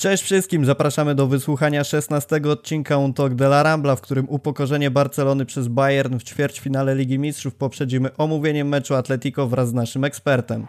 Cześć wszystkim, zapraszamy do wysłuchania 16 odcinka Un Talk de la Rambla, w którym upokorzenie Barcelony przez Bayern w ćwierćfinale Ligi Mistrzów poprzedzimy omówieniem meczu Atletico wraz z naszym ekspertem.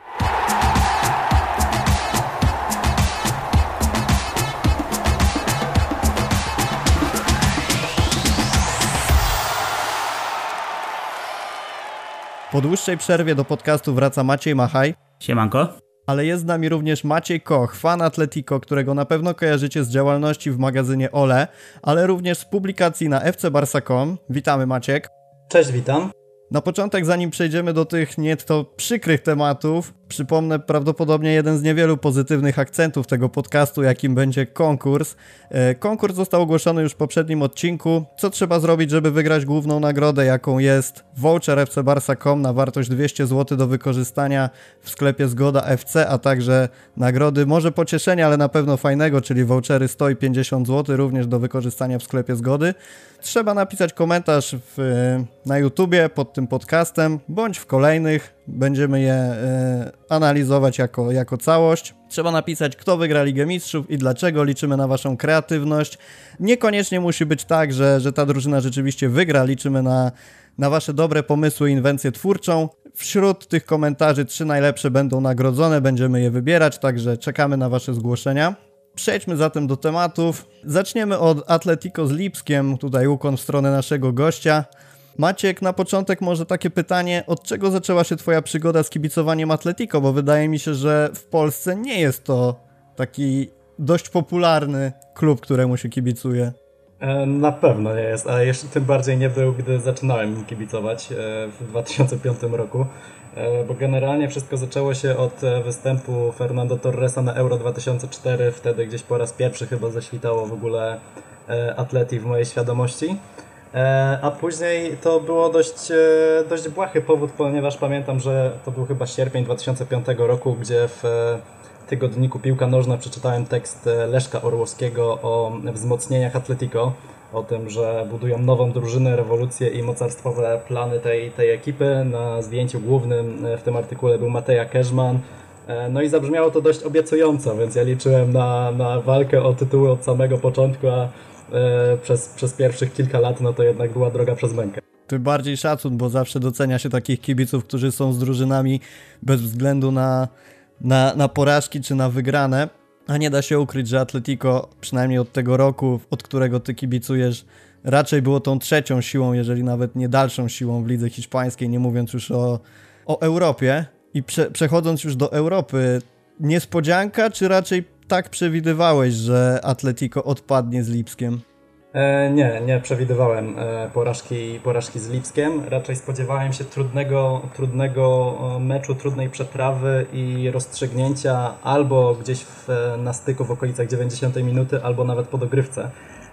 Po dłuższej przerwie do podcastu wraca Maciej Machaj. Siemanko. Ale jest z nami również Maciej Koch, fan Atletico, którego na pewno kojarzycie z działalności w magazynie Ole, ale również z publikacji na fcbarsa.com. Witamy Maciek. Cześć, witam. Na początek, zanim przejdziemy do tych nieco przykrych tematów, przypomnę prawdopodobnie jeden z niewielu pozytywnych akcentów tego podcastu, jakim będzie konkurs. E, konkurs został ogłoszony już w poprzednim odcinku. Co trzeba zrobić, żeby wygrać główną nagrodę, jaką jest voucher fcbarsa.com na wartość 200 zł do wykorzystania w sklepie Zgoda FC, a także nagrody może pocieszenia, ale na pewno fajnego, czyli vouchery 100 i 50 zł również do wykorzystania w sklepie Zgody. Trzeba napisać komentarz w, na YouTubie pod tym podcastem, bądź w kolejnych. Będziemy je e, analizować jako, jako całość. Trzeba napisać, kto wygra Ligę Mistrzów i dlaczego. Liczymy na Waszą kreatywność. Niekoniecznie musi być tak, że, że ta drużyna rzeczywiście wygra. Liczymy na, na Wasze dobre pomysły, inwencję twórczą. Wśród tych komentarzy trzy najlepsze będą nagrodzone, będziemy je wybierać, także czekamy na Wasze zgłoszenia. Przejdźmy zatem do tematów. Zaczniemy od Atletico z Lipskiem, tutaj ukłon w stronę naszego gościa. Maciek, na początek może takie pytanie, od czego zaczęła się twoja przygoda z kibicowaniem Atletico, bo wydaje mi się, że w Polsce nie jest to taki dość popularny klub, któremu się kibicuje. E, na pewno nie jest, a jeszcze tym bardziej nie był, gdy zaczynałem kibicować e, w 2005 roku, e, bo generalnie wszystko zaczęło się od występu Fernando Torresa na Euro 2004, wtedy gdzieś po raz pierwszy chyba zaświtało w ogóle Atleti w mojej świadomości. A później to było dość, dość błahy powód, ponieważ pamiętam, że to był chyba sierpień 2005 roku, gdzie w tygodniku Piłka Nożna przeczytałem tekst e, Leszka Orłowskiego o wzmocnieniach Atletico, o tym, że budują nową drużynę, rewolucję i mocarstwowe plany tej, tej ekipy. Na zdjęciu głównym e, w tym artykule był Mateja Keżman. E, no i zabrzmiało to dość obiecująco, więc ja liczyłem na, na walkę o tytuły od samego początku, a przez, przez pierwszych kilka lat no to jednak była droga przez mękę. Tym bardziej szacun, bo zawsze docenia się takich kibiców, którzy są z drużynami bez względu na na, na porażki czy na wygrane. A nie da się ukryć, że Atletico, przynajmniej od tego roku, od którego ty kibicujesz, raczej było tą trzecią siłą, jeżeli nawet nie dalszą siłą w lidze hiszpańskiej, nie mówiąc już o, o Europie. I prze, przechodząc już do Europy, niespodzianka, czy raczej tak przewidywałeś, że Atletico odpadnie z Lipskiem? E, nie, nie przewidywałem e, porażki, porażki z Lipskiem. Raczej spodziewałem się trudnego, trudnego meczu, trudnej przeprawy i rozstrzygnięcia albo gdzieś w, na styku w okolicach 90 minuty, albo nawet po dogrywce.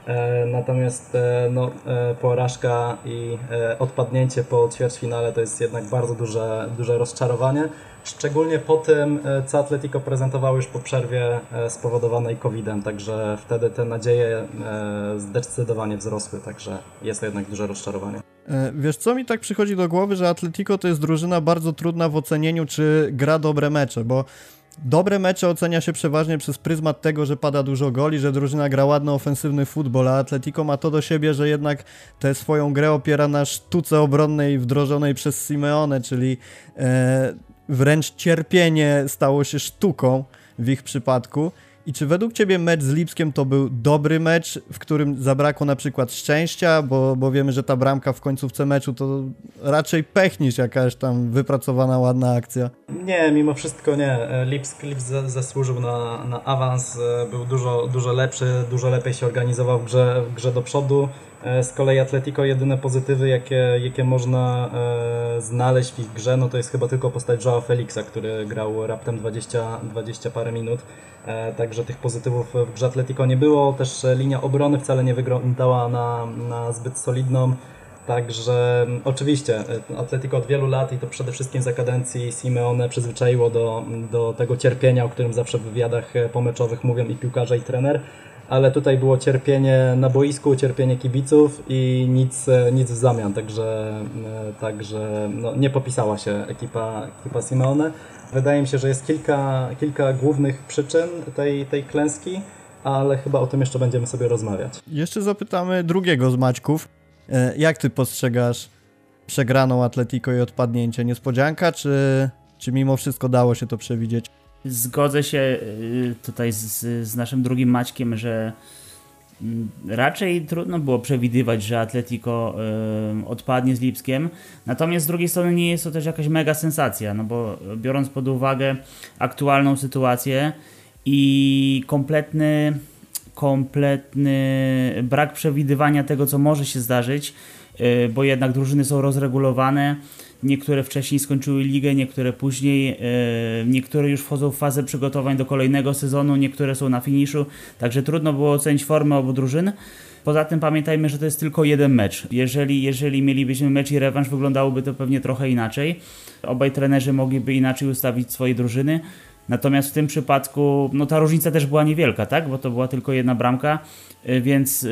E, natomiast no, porażka i odpadnięcie po ćwierćfinale to jest jednak bardzo duże, duże rozczarowanie. Szczególnie po tym, e, co Atletico prezentowało już po przerwie e, spowodowanej COVID-em, także wtedy te nadzieje e, zdecydowanie wzrosły, także jest to jednak duże rozczarowanie. Wiesz, co mi tak przychodzi do głowy, że Atletico to jest drużyna bardzo trudna w ocenieniu, czy gra dobre mecze, bo Dobre mecze ocenia się przeważnie przez pryzmat tego, że pada dużo goli, że drużyna gra ładny, ofensywny futbol, a Atletico ma to do siebie, że jednak tę swoją grę opiera na sztuce obronnej wdrożonej przez Simeone, czyli wręcz cierpienie stało się sztuką w ich przypadku. I czy według Ciebie mecz z Lipskiem to był dobry mecz, w którym zabrakło na przykład szczęścia, bo, bo wiemy, że ta bramka w końcówce meczu to raczej pech niż jakaś tam wypracowana ładna akcja? Nie, mimo wszystko nie. Lipsk, Lipsk zasłużył na, na awans, był dużo, dużo lepszy, dużo lepiej się organizował w grze, w grze do przodu. E, z kolei Atletico jedyne pozytywy, jakie, jakie można e, znaleźć w ich grze, no to jest chyba tylko postać Joao Felixa, który grał raptem 20, 20 parę minut. E, także tych pozytywów w grze Atletico nie było. Też linia obrony wcale nie wyglądała na, na zbyt solidną. Także oczywiście Atletico od wielu lat i to przede wszystkim za kadencji Simeone przyzwyczaiło do, do tego cierpienia, o którym zawsze w wywiadach pomeczowych mówią i piłkarze i trener ale tutaj było cierpienie na boisku, cierpienie kibiców i nic, e, nic w zamian, także, e, także no, nie popisała się ekipa, ekipa Simeone. Wydaje mi się, że jest kilka, kilka głównych przyczyn tej, tej klęski. ale chyba o tym jeszcze będziemy sobie rozmawiać. Jeszcze zapytamy drugiego z Maćków. E, jak ty postrzegasz przegraną Atletico i odpadnięcie? Niespodzianka, czy, czy mimo wszystko dało się to przewidzieć? Zgodzę się y, tutaj z, z naszym drugim Maćkiem, że mm, raczej trudno było przewidywać, że Atletico y, odpadnie z Lipskiem. Natomiast z drugiej strony nie jest to też jakaś mega sensacja, no bo biorąc pod uwagę aktualną sytuację i kompletny, kompletny brak przewidywania tego, co może się zdarzyć, y, bo jednak drużyny są rozregulowane Niektóre wcześniej skończyły ligę, niektóre później, e, niektóre już wchodzą w fazę przygotowań do kolejnego sezonu, niektóre są na finiszu, także trudno było ocenić formę obu drużyn. Poza tym pamiętajmy, że to jest tylko jeden mecz. Jeżeli, jeżeli mielibyśmy mecz i rewanż, wyglądałoby to pewnie trochę inaczej. Obaj trenerzy mogliby inaczej ustawić swoje drużyny. Natomiast w tym przypadku, no ta różnica też była niewielka, tak? Bo to była tylko jedna bramka, e, więc e,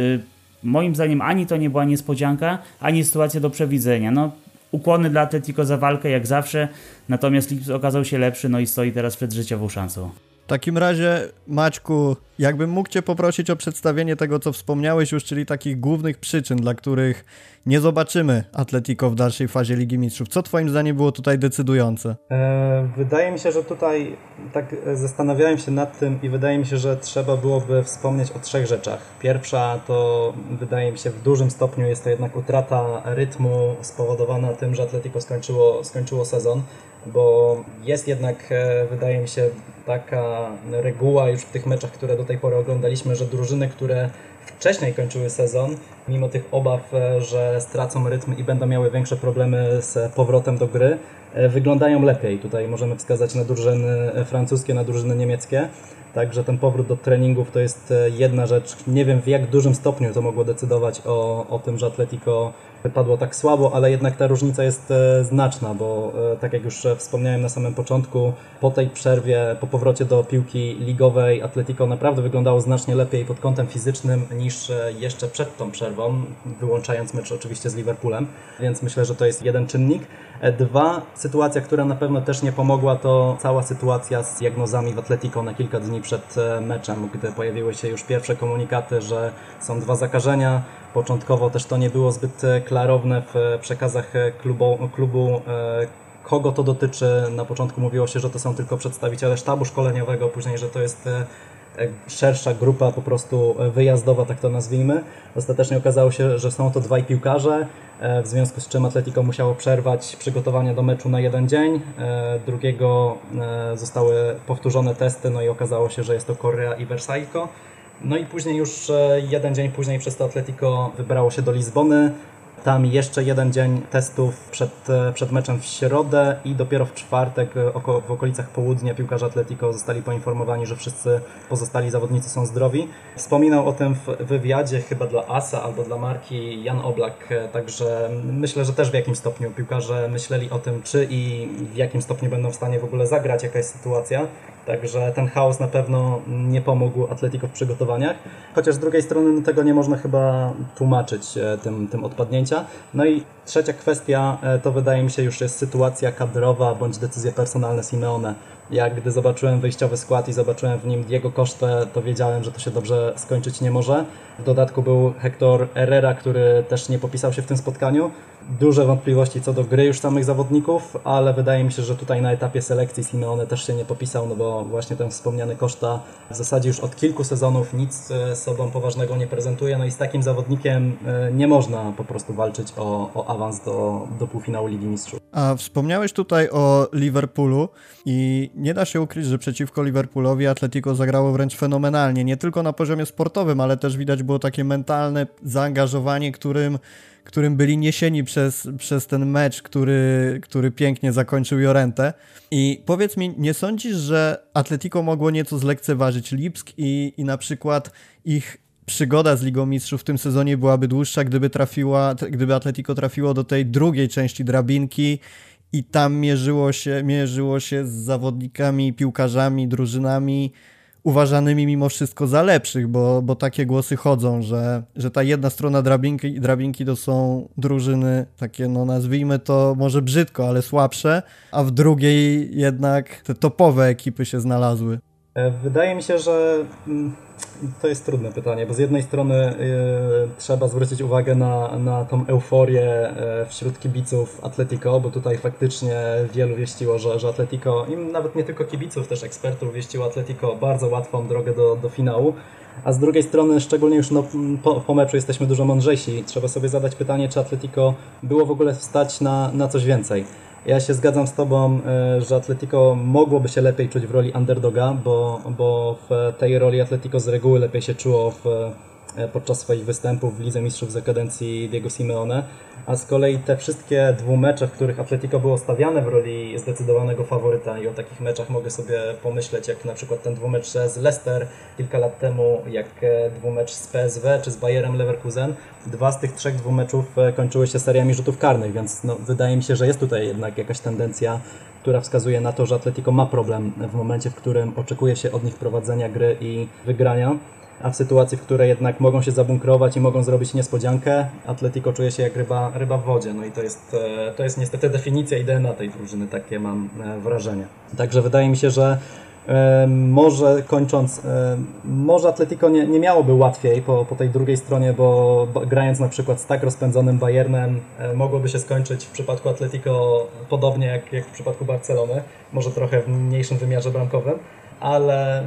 moim zdaniem ani to nie była niespodzianka, ani sytuacja do przewidzenia. No, ukłony dla Atletico za walkę jak zawsze, natomiast Lips okazał się lepszy, no i stoi teraz przed życiową szansą. W takim razie, Maćku, jakbym mógł Cię poprosić o przedstawienie tego, co wspomniałeś już, czyli takich głównych przyczyn, dla których nie zobaczymy Atletico w dalszej fazie Ligi Mistrzów. Co Twoim zdaniem było tutaj decydujące? E, wydaje mi się, że tutaj tak zastanawiałem się nad tym i wydaje mi się, że trzeba byłoby wspomnieć o trzech rzeczach. Pierwsza to wydaje mi się w dużym stopniu jest to jednak utrata rytmu spowodowana tym, że Atletico skończyło, skończyło sezon bo jest jednak, e, wydaje mi się, taka reguła już w tych meczach, które do tej pory oglądaliśmy, że drużyny, które wcześniej kończyły sezon, mimo tych obaw, e, że stracą rytm i będą miały większe problemy z powrotem do gry, e, wyglądają lepiej. Tutaj możemy wskazać na drużyny francuskie, na drużyny niemieckie. Także ten powrót do treningów to jest jedna rzecz. Nie wiem w jak dużym stopniu to mogło decydować o, o tym, że Atletico wypadło tak słabo, ale jednak ta różnica jest e, znaczna, bo e, tak jak już wspomniałem na samym początku, po tej przerwie, po powrocie do piłki ligowej Atletico naprawdę wyglądało znacznie lepiej pod kątem fizycznym niż e, jeszcze przed tą przerwą, wyłączając mecz oczywiście z Liverpoolem, więc myślę, że to jest jeden czynnik. Dwa, sytuacja, która na pewno też nie pomogła, to cała sytuacja z diagnozami w Atletico na kilka dni przed meczem, gdy pojawiły się już pierwsze komunikaty, że są dwa zakażenia, Początkowo też to nie było zbyt e, klarowne w e, przekazach e, klubu, klubu kogo to dotyczy. Na początku mówiło się, że to są tylko przedstawiciele sztabu szkoleniowego, później, że to jest szersza grupa po prostu wyjazdowa, tak to nazwijmy. Ostatecznie okazało się, że są to dwaj piłkarze, w związku z czym Atletico musiało przerwać przygotowania do meczu na jeden dzień. Drugiego zostały powtórzone testy, no i okazało się, że jest to Korea i Versailles. No i później już e, jeden dzień później przez to Atletico wybrało się do Lizbony. Tam jeszcze jeden dzień testów przed, e, przed meczem w środę i dopiero w czwartek e, oko, w okolicach południa piłkarze Atletico zostali poinformowani, że wszyscy pozostali zawodnicy są zdrowi. Wspominał o tym w wywiadzie chyba dla ASA albo dla marki Jan Oblak, także myślę, że też w jakimś stopniu piłkarze myśleli o tym, czy i w jakim stopniu będą w stanie w ogóle zagrać, jaka jest sytuacja. Także ten chaos na pewno nie pomógł Atletico w przygotowaniach. Chociaż z drugiej strony no, tego nie można chyba tłumaczyć e, tym, tym odpadnięcia. No i trzecia kwestia e, to wydaje mi się już jest sytuacja kadrowa bądź decyzje personalne Simeone. Ja gdy zobaczyłem wyjściowy skład i zobaczyłem w nim Diego Costa, to wiedziałem, że to się dobrze skończyć nie może. W dodatku był Hector Herrera, który też nie popisał się w tym spotkaniu duże wątpliwości co do gry już samych zawodników, ale wydaje mi się, że tutaj na etapie selekcji Simeone też się nie popisał, no bo właśnie ten wspomniany Koszta w zasadzie już od kilku sezonów nic e, sobą poważnego nie prezentuje, no i z takim zawodnikiem e, nie można po prostu walczyć o, o awans do, do półfinału Ligi Mistrzów. A wspomniałeś tutaj o Liverpoolu i nie da się ukryć, że przeciwko Liverpoolowi Atletico zagrało wręcz fenomenalnie, nie tylko na poziomie sportowym, ale też widać było takie mentalne zaangażowanie, którym którym byli niesieni przez, przez ten mecz, który, który pięknie zakończył Jorentę. I powiedz mi, nie sądzisz, że Atletico mogło nieco zlekceważyć Lipsk i, i na przykład ich przygoda z Ligą Mistrzów w tym sezonie byłaby dłuższa, gdyby trafiła, gdyby Atletico trafiło do tej drugiej części drabinki i tam mierzyło się, mierzyło się z zawodnikami, piłkarzami, drużynami, uważanymi mimo wszystko za lepszych, bo, bo takie głosy chodzą, że, że ta jedna strona drabinki, drabinki to są drużyny takie, no nazwijmy to może brzydko, ale słabsze, a w drugiej jednak te topowe ekipy się znalazły. E, wydaje mi się, że mm, to jest trudne pytanie, bo z jednej strony y, trzeba zwrócić uwagę na, na tą euforię y, wśród kibiców Atletico, bo tutaj faktycznie wielu wieściło, że, że Atletico, i nawet nie tylko kibiców, też ekspertów wieściło Atletico bardzo łatwą drogę do, do finału. A z drugiej strony, szczególnie już no, po, po meczu jesteśmy dużo mądrzejsi. Trzeba sobie zadać pytanie, czy Atletico było w ogóle stać na, na coś więcej. Ja się zgadzam z Tobą, e, że Atletico mogłoby się lepiej czuć w roli underdoga, bo, bo w tej roli Atletico z reguły lepiej się czuło w, podczas swoich występów w Lidze Mistrzów za kadencji Diego Simeone a z kolei te wszystkie dwumecze, w których Atletico było stawiane w roli zdecydowanego faworyta i o takich meczach mogę sobie pomyśleć, jak na przykład ten dwumecz z Leicester kilka lat temu, jak e, dwumecz z PSW czy z Bayerem Leverkusen. Dwa z tych trzech dwumeczów e, kończyły się seriami rzutów karnych, więc no, wydaje mi się, że jest tutaj jednak jakaś tendencja, która wskazuje na to, że Atletico ma problem w momencie, w którym oczekuje się od nich prowadzenia gry i wygrania a w sytuacji, w której jednak mogą się zabunkrować i mogą zrobić niespodziankę, Atletico czuje się jak ryba, ryba w wodzie. No i to jest, e, to jest niestety definicja i DNA tej drużyny, takie mam e, wrażenie. Także wydaje mi się, że e, może kończąc, może Atletico nie, nie miałoby łatwiej po, po tej drugiej stronie, bo, grając na przykład z tak rozpędzonym Bayernem, mogłoby się skończyć w przypadku Atletico podobnie jak, jak w przypadku Barcelony, może trochę w mniejszym wymiarze bramkowym, ale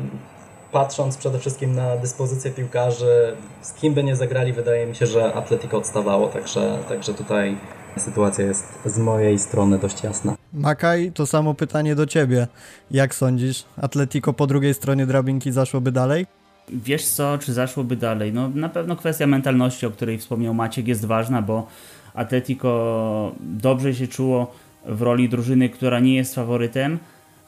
patrząc przede wszystkim na dyspozycję piłkarzy, z kim by nie zagrali, wydaje mi się, że Atletico odstawało, także, także tutaj sytuacja jest z mojej strony dość jasna. Makaj, to samo pytanie do Ciebie. Jak sądzisz, Atletico po drugiej stronie drabinki zaszłoby dalej? Wiesz co, czy zaszłoby dalej? No na pewno kwestia mentalności, o której wspomniał Maciek, jest ważna, bo Atletico dobrze się czuło w roli drużyny, która nie jest faworytem,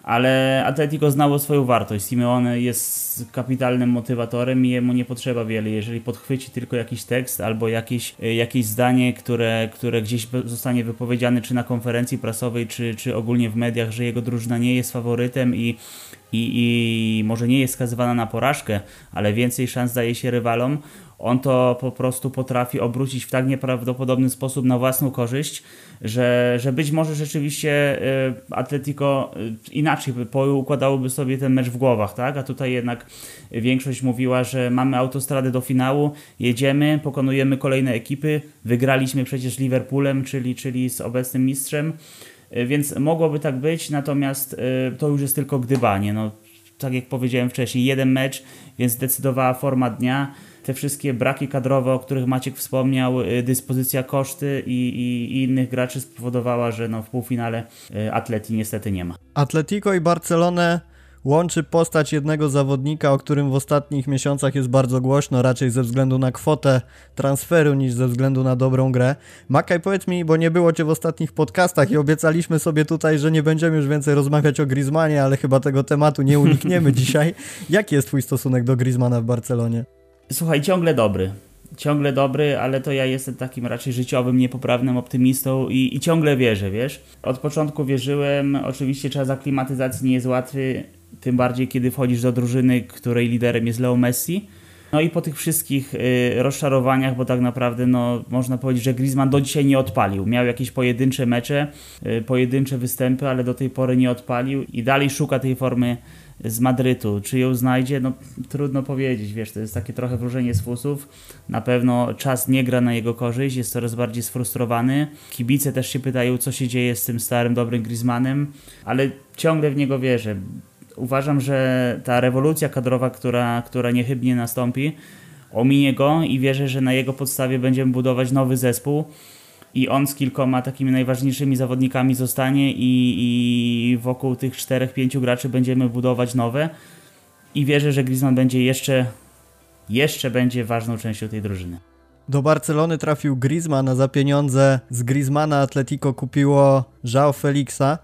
ale Atletico znało swoją wartość. Simeone jest kapitalnym motywatorem i jemu nie potrzeba wiele. Jeżeli podchwyci tylko jakiś tekst albo jakieś, e, jakieś zdanie, które, które gdzieś zostanie wypowiedziane czy na konferencji prasowej, czy, czy ogólnie w mediach, że jego drużyna nie jest faworytem i, i, i może nie jest skazywana na porażkę, ale więcej szans daje się rywalom, on to po prostu potrafi obrócić w tak nieprawdopodobny sposób na własną korzyść, że, że być może rzeczywiście y, Atletico y, inaczej układałoby sobie ten mecz w głowach, tak? A tutaj jednak większość mówiła, że mamy autostradę do finału, jedziemy, pokonujemy kolejne ekipy, wygraliśmy przecież Liverpoolem, czyli, czyli z obecnym mistrzem, y, więc mogłoby tak być, natomiast to już jest tylko gdybanie. No, tak jak powiedziałem wcześniej, jeden mecz, więc zdecydowała forma dnia te wszystkie braki kadrowe, o których Maciek wspomniał, y, dyspozycja koszty i, i, i innych graczy spowodowała, że no w półfinale y, Atleti niestety nie ma. Atletico i Barcelonę łączy postać jednego zawodnika, o którym w ostatnich miesiącach jest bardzo głośno, raczej ze względu na kwotę transferu niż ze względu na dobrą grę. Makaj, powiedz mi, bo nie było cię w ostatnich podcastach i obiecaliśmy sobie tutaj, że nie będziemy już więcej rozmawiać o Griezmanie, ale chyba tego tematu nie unikniemy dzisiaj. Jaki jest twój stosunek do Griezmana w Barcelonie? Słuchaj, ciągle dobry. Ciągle dobry, ale to ja jestem takim raczej życiowym, niepoprawnym optymistą i, i ciągle wierzę, wiesz. Od początku wierzyłem, oczywiście czas aklimatyzacji nie jest łatwy, tym bardziej kiedy wchodzisz do drużyny, której liderem jest Leo Messi. No i po tych wszystkich y, rozczarowaniach, bo tak naprawdę no, można powiedzieć, że Griezmann do dzisiaj nie odpalił. Miał jakieś pojedyncze mecze, y, pojedyncze występy, ale do tej pory nie odpalił i dalej szuka tej formy z Madrytu. Czy ją znajdzie? No trudno powiedzieć, wiesz, to jest takie trochę wróżenie z fusów. Na pewno czas nie gra na jego korzyść, jest coraz bardziej sfrustrowany. Kibice też się pytają, co się dzieje z tym starym, dobrym Griezmannem, ale ciągle w niego wierzę. Uważam, że ta rewolucja kadrowa, która, która niechybnie nastąpi, ominie go i wierzę, że na jego podstawie będziemy budować nowy zespół i on z kilkoma takimi najważniejszymi zawodnikami zostanie i, i wokół tych czterech, pięciu graczy będziemy budować nowe i wierzę, że Griezmann będzie jeszcze, jeszcze będzie ważną częścią tej drużyny. Do Barcelony trafił Griezmann, a za pieniądze z Griezmana Atletico kupiło João Felixa.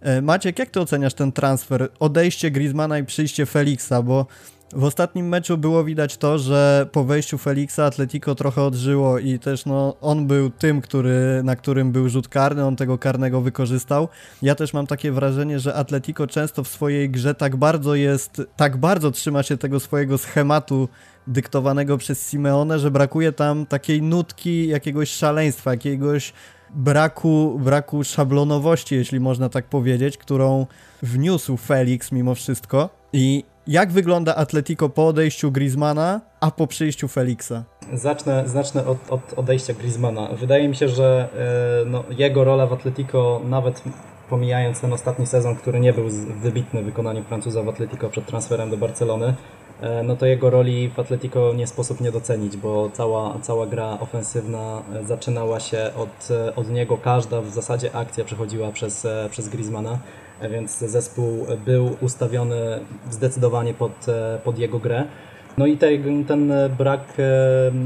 E, Maciek, jak ty oceniasz ten transfer? Odejście Griezmana i przyjście Felixa, bo w ostatnim meczu było widać to, że po wejściu Felixa Atletico trochę odżyło i też no, on był tym, który, na którym był rzut karny, on tego karnego wykorzystał. Ja też mam takie wrażenie, że Atletico często w swojej grze tak bardzo jest, tak bardzo trzyma się tego swojego schematu dyktowanego przez Simeone, że brakuje tam takiej nutki jakiegoś szaleństwa, jakiegoś braku, braku szablonowości, jeśli można tak powiedzieć, którą wniósł Felix mimo wszystko. I Jak wygląda Atletico po odejściu Griezmana, a po przyjściu Felixa? Zacznę, zacznę od, od odejścia Griezmana. Wydaje mi się, że e, no, jego rola w Atletico, nawet pomijając ten ostatni sezon, który nie był wybitny w wykonaniu Francuza w Atletico przed transferem do Barcelony, e, no to jego roli w Atletico nie sposób nie docenić, bo cała, cała gra ofensywna e, zaczynała się od, od niego. Każda w zasadzie akcja przechodziła przez, przez Griezmana więc zespół był ustawiony zdecydowanie pod, pod jego grę. No i te, ten brak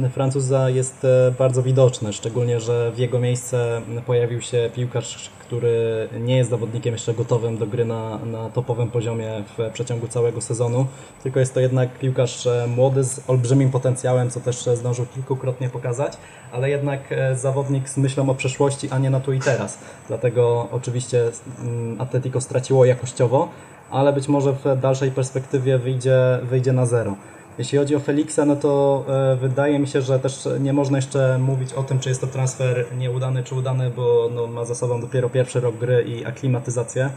e, Francuza jest e, bardzo widoczny, szczególnie, że w jego miejsce pojawił się piłkarz, który nie jest zawodnikiem jeszcze gotowym do gry na, na topowym poziomie w przeciągu całego sezonu, tylko jest to jednak piłkarz e, młody z olbrzymim potencjałem, co też zdążył kilkukrotnie pokazać, ale jednak zawodnik z myślą o przeszłości, a nie na tu i teraz. Dlatego oczywiście mm, Atletico straciło jakościowo, ale być może w dalszej perspektywie wyjdzie, wyjdzie na zero. Jeśli chodzi o Felixa, no to e, wydaje mi się, że też nie można jeszcze mówić o tym, czy jest to transfer nieudany czy udany, bo no, ma za sobą dopiero pierwszy rok gry i aklimatyzację,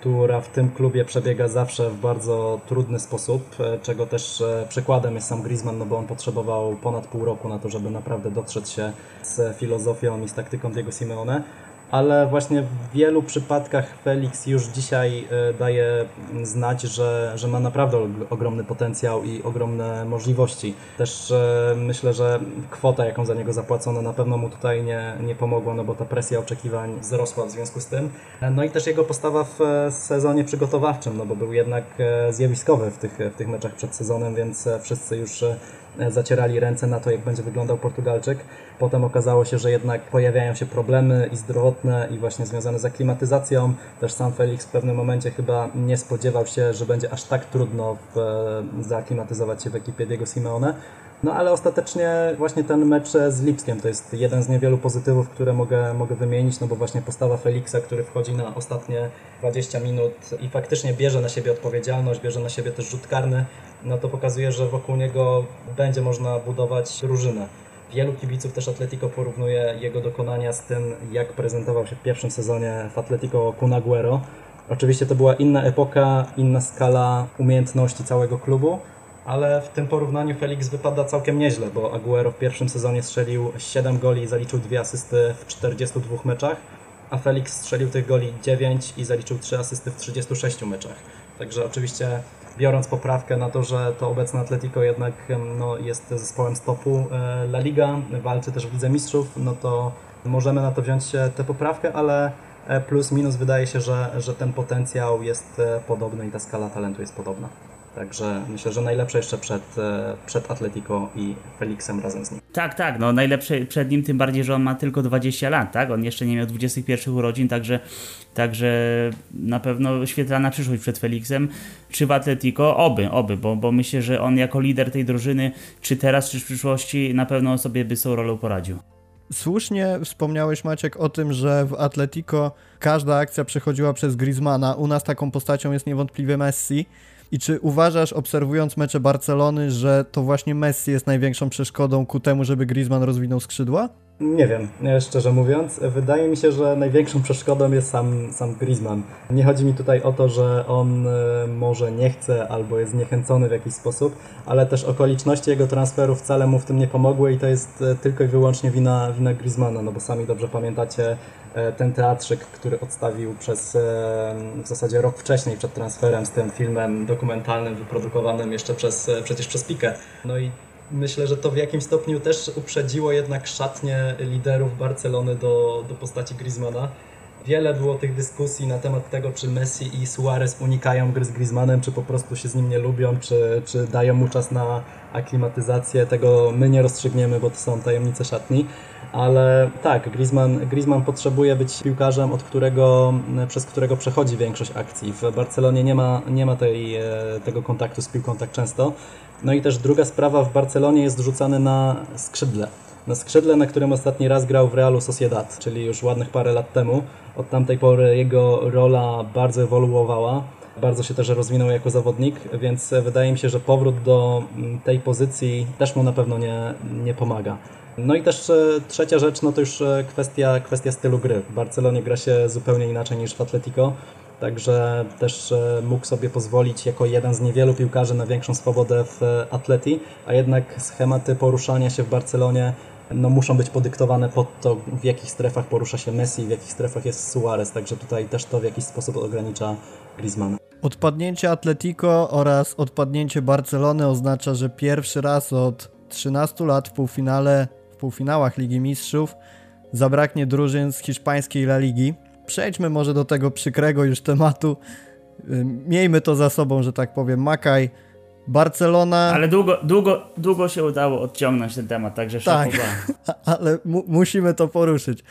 która w tym klubie przebiega zawsze w bardzo trudny sposób, e, czego też e, przykładem jest sam Griezmann, no bo on potrzebował ponad pół roku na to, żeby naprawdę dotrzeć się z filozofią i z taktyką Diego Simeone ale właśnie w wielu przypadkach Felix już dzisiaj e, daje znać, że, że ma naprawdę ogromny potencjał i ogromne możliwości. Też e, myślę, że kwota, jaką za niego zapłacono, na pewno mu tutaj nie, nie pomogła, no bo ta presja oczekiwań wzrosła w związku z tym. E, no i też jego postawa w sezonie przygotowawczym, no bo był jednak zjawiskowy w tych, w tych meczach przed sezonem, więc wszyscy już zacierali ręce na to, jak będzie wyglądał Portugalczyk. Potem okazało się, że jednak pojawiają się problemy i zdrowotne i właśnie związane z aklimatyzacją. Też sam Felix w pewnym momencie chyba nie spodziewał się, że będzie aż tak trudno w, zaaklimatyzować się w ekipie Diego Simeone. No ale ostatecznie właśnie ten mecz z Lipskiem to jest jeden z niewielu pozytywów, które mogę, mogę wymienić, no bo właśnie postawa Felixa, który wchodzi na ostatnie 20 minut i faktycznie bierze na siebie odpowiedzialność, bierze na siebie też rzut karny, no to pokazuje, że wokół niego będzie można budować drużynę. Wielu kibiców też Atletico porównuje jego dokonania z tym, jak prezentował się w pierwszym sezonie w Atletico Kun. Oczywiście to była inna epoka, inna skala umiejętności całego klubu, ale w tym porównaniu Felix wypada całkiem nieźle, bo Aguero w pierwszym sezonie strzelił 7 goli i zaliczył 2 asysty w 42 meczach, a Felix strzelił tych goli 9 i zaliczył 3 asysty w 36 meczach. Także oczywiście biorąc poprawkę na to, że to obecne Atletico jednak no, jest zespołem stopu e, La Liga, walczy też w Lidze Mistrzów, no to możemy na to wziąć tę poprawkę, ale e, plus minus wydaje się, że, że ten potencjał jest e, podobny i ta skala talentu jest podobna. Także myślę, że najlepsze jeszcze przed, e, przed Atletico i Felixem razem z nim. Tak, tak, no najlepsze przed nim, tym bardziej, że on ma tylko 20 lat, tak? On jeszcze nie miał 21 urodzin, także, także na pewno świetlana przyszłość przed Felixem. Czy w Atletico? Oby, oby, bo, bo myślę, że on jako lider tej drużyny, czy teraz, czy w przyszłości, na pewno sobie by z tą rolą poradził. Słusznie wspomniałeś Maciek o tym, że w Atletico każda akcja przechodziła przez Griezmana. U nas taką postacią jest niewątpliwie Messi. I czy uważasz, obserwując mecze Barcelony, że to właśnie Messi jest największą przeszkodą ku temu, żeby Griezmann rozwinął skrzydła? Nie wiem, szczerze mówiąc. Wydaje mi się, że największą przeszkodą jest sam, sam Griezmann. Nie chodzi mi tutaj o to, że on e, może nie chce albo jest zniechęcony w jakiś sposób, ale też okoliczności jego transferu wcale mu w tym nie pomogły i to jest e, tylko i wyłącznie wina, wina Griezmana, no bo sami dobrze pamiętacie ten teatrzyk, który odstawił przez w zasadzie rok wcześniej przed transferem z tym filmem dokumentalnym wyprodukowanym jeszcze przez, przecież przez Pikę. No i myślę, że to w jakimś stopniu też uprzedziło jednak szatnie liderów Barcelony do, do postaci Griezmana. Wiele było tych dyskusji na temat tego, czy Messi i Suarez unikają gry z Griezmannem, czy po prostu się z nim nie lubią, czy, czy dają mu czas na aklimatyzację. Tego my nie rozstrzygniemy, bo to są tajemnice szatni. Ale tak, Griezmann, Griezmann potrzebuje być piłkarzem, od którego, przez którego przechodzi większość akcji. W Barcelonie nie ma, nie ma tej, e, tego kontaktu z piłką tak często. No i też druga sprawa, w Barcelonie jest rzucany na skrzydle. Na skrzydle, na którym ostatni raz grał w Realu Sociedad, czyli już ładnych parę lat temu. Od tamtej pory jego rola bardzo ewoluowała, bardzo się też rozwinął jako zawodnik, więc wydaje mi się, że powrót do mm, tej pozycji też mu na pewno nie, nie pomaga. No i też e, trzecia rzecz, no to już e, kwestia, kwestia stylu gry. W Barcelonie gra się zupełnie inaczej niż w Atletico. Także też mógł sobie pozwolić jako jeden z niewielu piłkarzy na większą swobodę w Atleti, a jednak schematy poruszania się w Barcelonie no, muszą być podyktowane pod to, w jakich strefach porusza się Messi, w jakich strefach jest Suarez, także tutaj też to w jakiś sposób ogranicza Griezmana. Odpadnięcie Atletico oraz odpadnięcie Barcelony oznacza, że pierwszy raz od 13 lat w półfinale, w półfinałach Ligi Mistrzów zabraknie drużyn z hiszpańskiej La Ligi. Przejdźmy może do tego przykrego już tematu. Miejmy to za sobą, że tak powiem. Makaj, Barcelona. Ale długo, długo, długo się udało odciągnąć ten temat, także tak, ale mu musimy to poruszyć.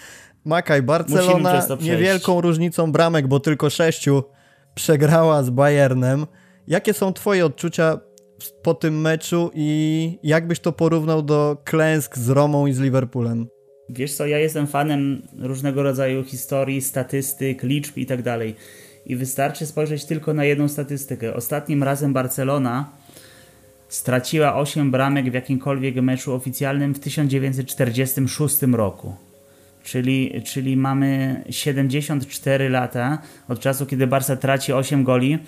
Makaj, Barcelona niewielką różnicą bramek, bo tylko sześciu przegrała z Bayernem. Jakie są Twoje odczucia po tym meczu i jak byś to porównał do klęsk z Romą i z Liverpoolem? Wiesz co, ja jestem fanem różnego rodzaju historii, statystyk, liczb i tak dalej. I wystarczy spojrzeć tylko na jedną statystykę. Ostatnim razem Barcelona straciła 8 bramek w jakimkolwiek meczu oficjalnym w 1946 roku. Czyli, czyli mamy 74 lata od czasu, kiedy Barca traci 8 goli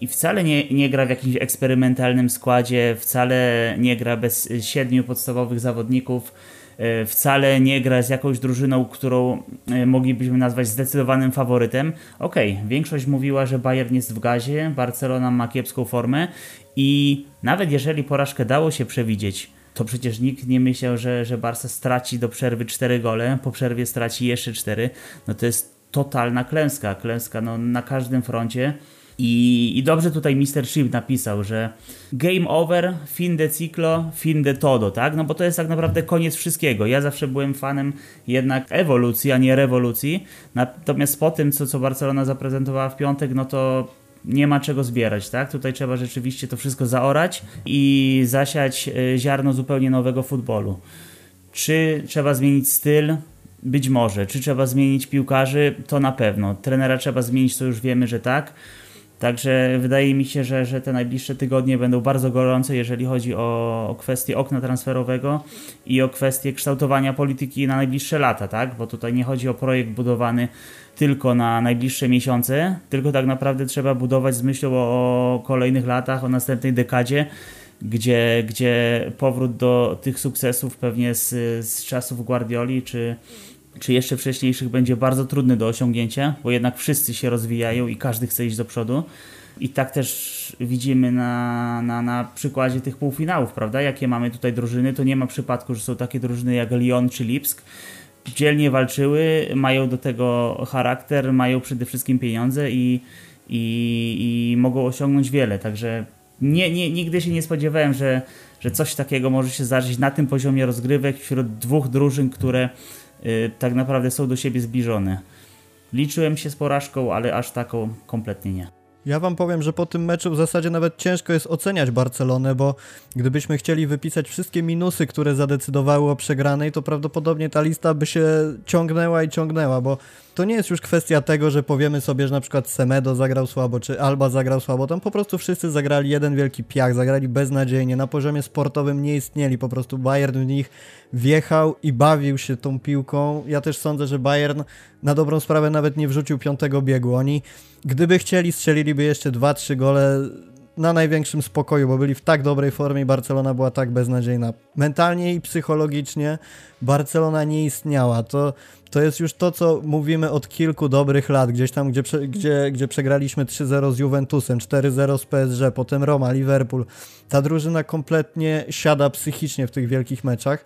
i wcale nie, nie gra w jakimś eksperymentalnym składzie, wcale nie gra bez siedmiu podstawowych zawodników, e, wcale nie gra z jakąś drużyną, którą e, moglibyśmy nazwać zdecydowanym faworytem. Okej, okay, większość mówiła, że Bayern jest w gazie, Barcelona ma kiepską formę i nawet jeżeli porażkę dało się przewidzieć, to przecież nikt nie myślał, że, że Barca straci do przerwy 4 gole, po przerwie straci jeszcze 4. No to jest totalna klęska, klęska no, na każdym froncie. I, I dobrze tutaj Mr. Chip napisał, że game over, fin de ciclo, fin de todo, tak? No bo to jest tak naprawdę koniec wszystkiego. Ja zawsze byłem fanem jednak ewolucji, a nie rewolucji. Natomiast po tym, co, co Barcelona zaprezentowała w piątek, no to nie ma czego zbierać, tak? Tutaj trzeba rzeczywiście to wszystko zaorać i zasiać e, ziarno zupełnie nowego futbolu. Czy trzeba zmienić styl? Być może. Czy trzeba zmienić piłkarzy? To na pewno. Trenera trzeba zmienić, to już wiemy, że tak. Także wydaje mi się, że, że te najbliższe tygodnie będą bardzo gorące, jeżeli chodzi o, o kwestię okna transferowego i o kwestię kształtowania polityki na najbliższe lata, tak? Bo tutaj nie chodzi o projekt budowany tylko na najbliższe miesiące, tylko tak naprawdę trzeba budować z myślą o kolejnych latach, o następnej dekadzie, gdzie, gdzie powrót do tych sukcesów pewnie z, z czasów Guardioli czy, czy jeszcze wcześniejszych będzie bardzo trudny do osiągnięcia, bo jednak wszyscy się rozwijają i każdy chce iść do przodu. I tak też widzimy na, na, na przykładzie tych półfinałów, prawda? Jakie mamy tutaj drużyny, to nie ma przypadku, że są takie drużyny jak Lyon czy Lipsk, dzielnie walczyły, mają do tego charakter, mają przede wszystkim pieniądze i, i, i mogą osiągnąć wiele. Także nie, nie, nigdy się nie spodziewałem, że, że coś takiego może się zdarzyć na tym poziomie rozgrywek wśród dwóch drużyn, które tak naprawdę są do siebie zbliżone. Liczyłem się z porażką, ale aż taką kompletnie nie. Ja wam powiem, że po tym meczu w zasadzie nawet ciężko jest oceniać Barcelonę, bo gdybyśmy chcieli wypisać wszystkie minusy, które zadecydowały o przegranej, to prawdopodobnie ta lista by się ciągnęła i ciągnęła, bo to nie jest już kwestia tego, że powiemy sobie, że na przykład Semedo zagrał słabo, czy Alba zagrał słabo. Tam po prostu wszyscy zagrali jeden wielki piach, zagrali beznadziejnie, na poziomie sportowym nie istnieli, po prostu Bayern w nich wjechał i bawił się tą piłką. Ja też sądzę, że Bayern na dobrą sprawę nawet nie wrzucił piątego biegu. Oni, gdyby chcieli, strzeliliby jeszcze 2-3 gole na największym spokoju, bo byli w tak dobrej formie i Barcelona była tak beznadziejna. Mentalnie i psychologicznie Barcelona nie istniała. To, to jest już to, co mówimy od kilku dobrych lat. Gdzieś tam, gdzie, gdzie, gdzie przegraliśmy 3-0 z Juventusem, 4-0 z PSG, potem Roma, Liverpool. Ta drużyna kompletnie siada psychicznie w tych wielkich meczach.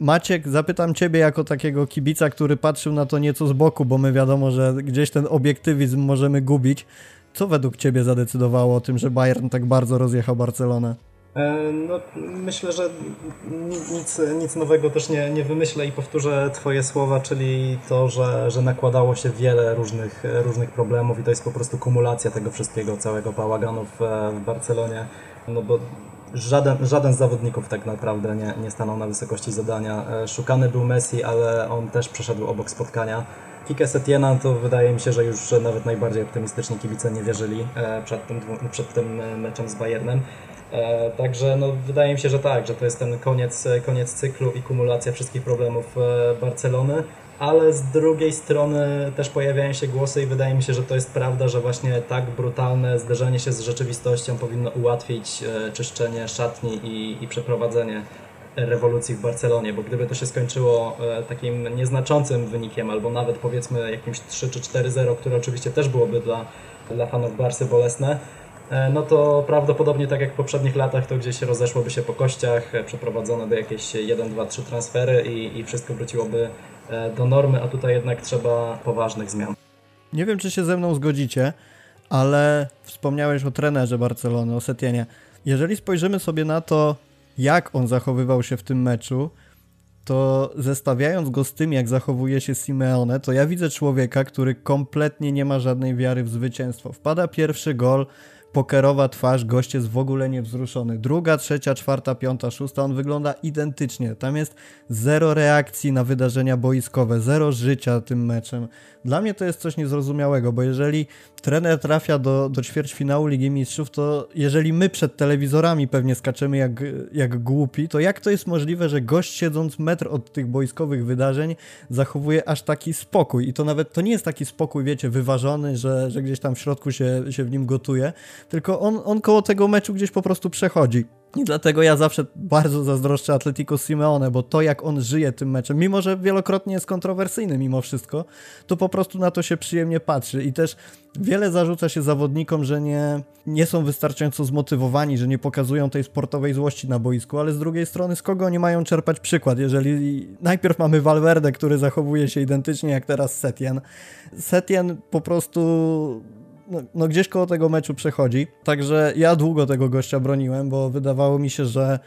Maciek, zapytam Ciebie jako takiego kibica, który patrzył na to nieco z boku, bo my wiadomo, że gdzieś ten obiektywizm możemy gubić. Co według Ciebie zadecydowało o tym, że Bayern tak bardzo rozjechał Barcelonę? E, no, myślę, że nic, nic nowego też nie, nie wymyślę i powtórzę Twoje słowa, czyli to, że, że nakładało się wiele różnych, różnych problemów i to jest po prostu kumulacja tego wszystkiego, całego bałaganu w, w Barcelonie. No bo żaden, żaden z zawodników tak naprawdę nie, nie stanął na wysokości zadania. E, szukany był Messi, ale on też przeszedł obok spotkania. Kike Setiena to wydaje mi się, że już nawet najbardziej optymistyczni kibice nie wierzyli e, przed tym, przed tym meczem z Bayernem. E, także no, wydaje mi się, że tak, że to jest ten koniec, koniec cyklu i kumulacja wszystkich problemów Barcelony. ale z drugiej strony też pojawiają się głosy i wydaje mi się, że to jest prawda, że właśnie tak brutalne zderzenie się z rzeczywistością powinno ułatwić e, czyszczenie szatni i, i przeprowadzenie rewolucji w Barcelonie, bo gdyby to się skończyło e, takim nieznaczącym wynikiem, albo nawet powiedzmy jakimś 3 czy 4-0, które oczywiście też byłoby dla, dla fanów Barsy bolesne, e, no to prawdopodobnie tak jak w poprzednich latach to gdzieś rozeszłoby się po kościach, przeprowadzono by jakieś 1, 2, 3 transfery i, i wszystko wróciłoby E, do normy, a tutaj jednak trzeba poważnych zmian. Nie wiem, czy się ze mną zgodzicie, ale wspomniałeś o trenerze Barcelony, o Setienie. Jeżeli spojrzymy sobie na to, jak on zachowywał się w tym meczu, to zestawiając go z tym, jak zachowuje się Simeone, to ja widzę człowieka, który kompletnie nie ma żadnej wiary w zwycięstwo. Wpada pierwszy gol, pokerowa twarz, gość jest w ogóle niewzruszony. Druga, trzecia, czwarta, piąta, szósta, on wygląda identycznie. Tam jest zero reakcji na wydarzenia boiskowe, zero życia tym meczem. Dla mnie to jest coś niezrozumiałego, bo jeżeli trener trafia do, do ćwierćfinału Ligi Mistrzów, to jeżeli my przed telewizorami pewnie skaczemy jak, jak głupi, to jak to jest możliwe, że gość siedząc metr od tych boiskowych wydarzeń zachowuje aż taki spokój? I to nawet to nie jest taki spokój, wiecie, wyważony, że, że gdzieś tam w środku się, się w nim gotuje, tylko on, on koło tego meczu gdzieś po prostu przechodzi. I dlatego ja zawsze bardzo zazdroszczę Atletico Simeone, bo to jak on żyje tym meczem, mimo że wielokrotnie jest kontrowersyjny mimo wszystko, to po prostu na to się przyjemnie patrzy. I też wiele zarzuca się zawodnikom, że nie, nie są wystarczająco zmotywowani, że nie pokazują tej sportowej złości na boisku, ale z drugiej strony z kogo oni mają czerpać przykład? Jeżeli najpierw mamy Valverde, który zachowuje się identycznie jak teraz Setien. Setien po prostu no, no, gdzieś koło tego meczu przechodzi. Także ja długo tego gościa broniłem, bo wydawało mi się, że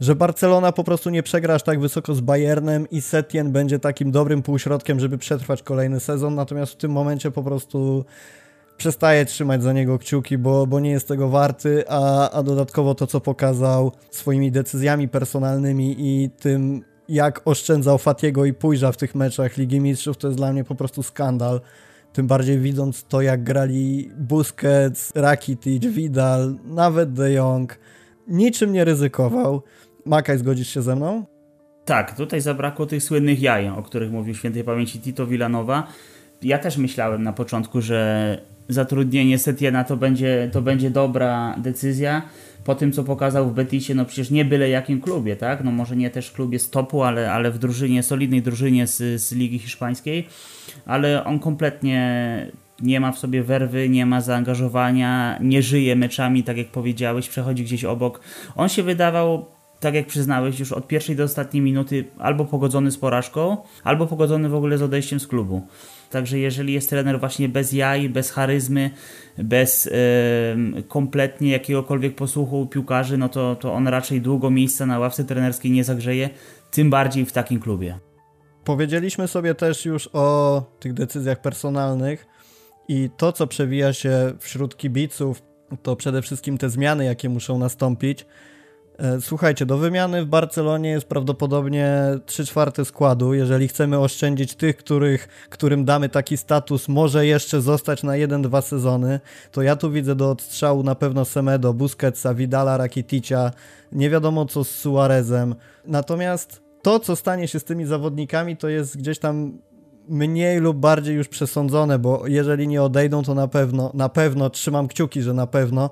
że Barcelona po prostu nie przegra aż tak wysoko z Bayernem i Setien będzie takim dobrym półśrodkiem, żeby przetrwać kolejny sezon, natomiast w tym momencie po prostu przestaje trzymać za niego kciuki, bo, bo nie jest tego warty, a, a dodatkowo to, co pokazał swoimi decyzjami personalnymi i tym, jak oszczędzał Fatiego i Pójża w tych meczach Ligi Mistrzów, to jest dla mnie po prostu skandal. Tym bardziej widząc to, jak grali Busquets, Rakitic, Vidal, nawet De Jong. Niczym nie ryzykował. Makaj, zgodzisz się ze mną? Tak, tutaj zabrakło tych słynnych jaj, o których mówił świętej pamięci Tito Villanowa. Ja też myślałem na początku, że zatrudnienie Setiena to będzie, to będzie dobra decyzja. Po tym, co pokazał w Betisie, no przecież nie byle jakim klubie, tak? No może nie też klubie z topu, ale, ale w drużynie, solidnej drużynie z, z Ligi Hiszpańskiej ale on kompletnie nie ma w sobie werwy, nie ma zaangażowania, nie żyje meczami, tak jak powiedziałeś, przechodzi gdzieś obok. On się wydawał, tak jak przyznałeś, już od pierwszej do ostatniej minuty albo pogodzony z porażką, albo pogodzony w ogóle z odejściem z klubu. Także jeżeli jest trener właśnie bez jaj, bez charyzmy, bez kompletnie jakiegokolwiek posłuchu piłkarzy, no to, to on raczej długo miejsca na ławce trenerskiej nie zagrzeje, tym bardziej w takim klubie. Powiedzieliśmy sobie też już o tych decyzjach personalnych i to, co przewija się wśród kibiców, to przede wszystkim te zmiany, jakie muszą nastąpić. E, słuchajcie, do wymiany w Barcelonie jest prawdopodobnie 3 czwarte składu. Jeżeli chcemy oszczędzić tych, których, którym damy taki status, może jeszcze zostać na 1-2 sezony, to ja tu widzę do odstrzału na pewno Semedo, Busquetsa, Vidala, Rakiticia, nie wiadomo co z Suarezem. Natomiast to, co stanie się z tymi zawodnikami, to jest gdzieś tam mniej lub bardziej już przesądzone, bo jeżeli nie odejdą, to na pewno, na pewno trzymam kciuki, że na pewno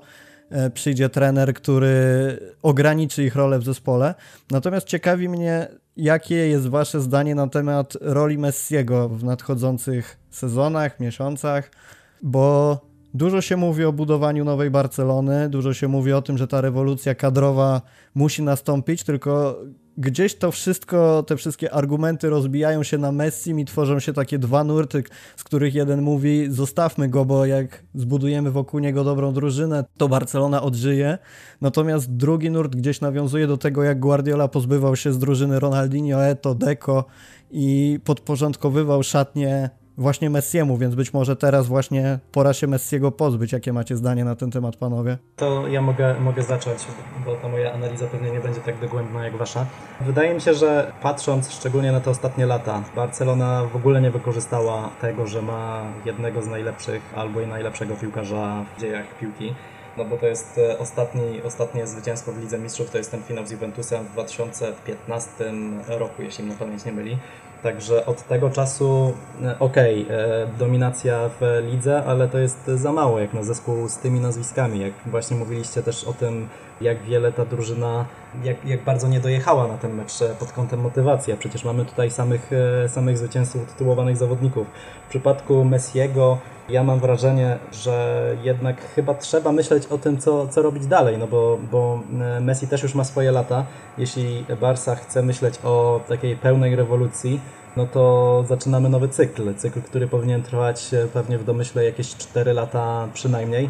przyjdzie trener, który ograniczy ich rolę w zespole. Natomiast ciekawi mnie, jakie jest Wasze zdanie na temat roli Messiego w nadchodzących sezonach, miesiącach, bo dużo się mówi o budowaniu nowej Barcelony, dużo się mówi o tym, że ta rewolucja kadrowa musi nastąpić, tylko gdzieś to wszystko, te wszystkie argumenty rozbijają się na Messi i tworzą się takie dwa nurty, z których jeden mówi zostawmy go, bo jak zbudujemy wokół niego dobrą drużynę, to Barcelona odżyje. Natomiast drugi nurt gdzieś nawiązuje do tego, jak Guardiola pozbywał się z drużyny Ronaldinho, Eto, Deco i podporządkowywał szatnie właśnie Messiemu, więc być może teraz właśnie pora się Messiego pozbyć. Jakie macie zdanie na ten temat, panowie? To ja mogę, mogę zacząć, bo ta moja analiza pewnie nie będzie tak dogłębna jak wasza. Wydaje mi się, że patrząc szczególnie na te ostatnie lata, Barcelona w ogóle nie wykorzystała tego, że ma jednego z najlepszych albo i najlepszego piłkarza w dziejach piłki. No bo to jest e, ostatni, ostatnie zwycięstwo w Lidze Mistrzów, to jest ten finał z Juventusem w 2015 roku, jeśli mnie pamięć nie myli. Także od tego czasu, e, okej, okay, dominacja w lidze, ale to jest za mało jak na zespół z tymi nazwiskami. Jak właśnie mówiliście też o tym, jak wiele ta drużyna, jak, jak bardzo nie dojechała na ten mecz pod kątem motywacji. A przecież mamy tutaj samych, samych zwycięzców, tytułowanych zawodników. W przypadku Messiego ja mam wrażenie, że jednak chyba trzeba myśleć o tym, co, co robić dalej, no bo, bo e, Messi też już ma swoje lata. Jeśli Barca chce myśleć o takiej pełnej rewolucji, no to zaczynamy nowy cykl. Cykl, który powinien trwać e, pewnie w domyśle jakieś 4 lata przynajmniej.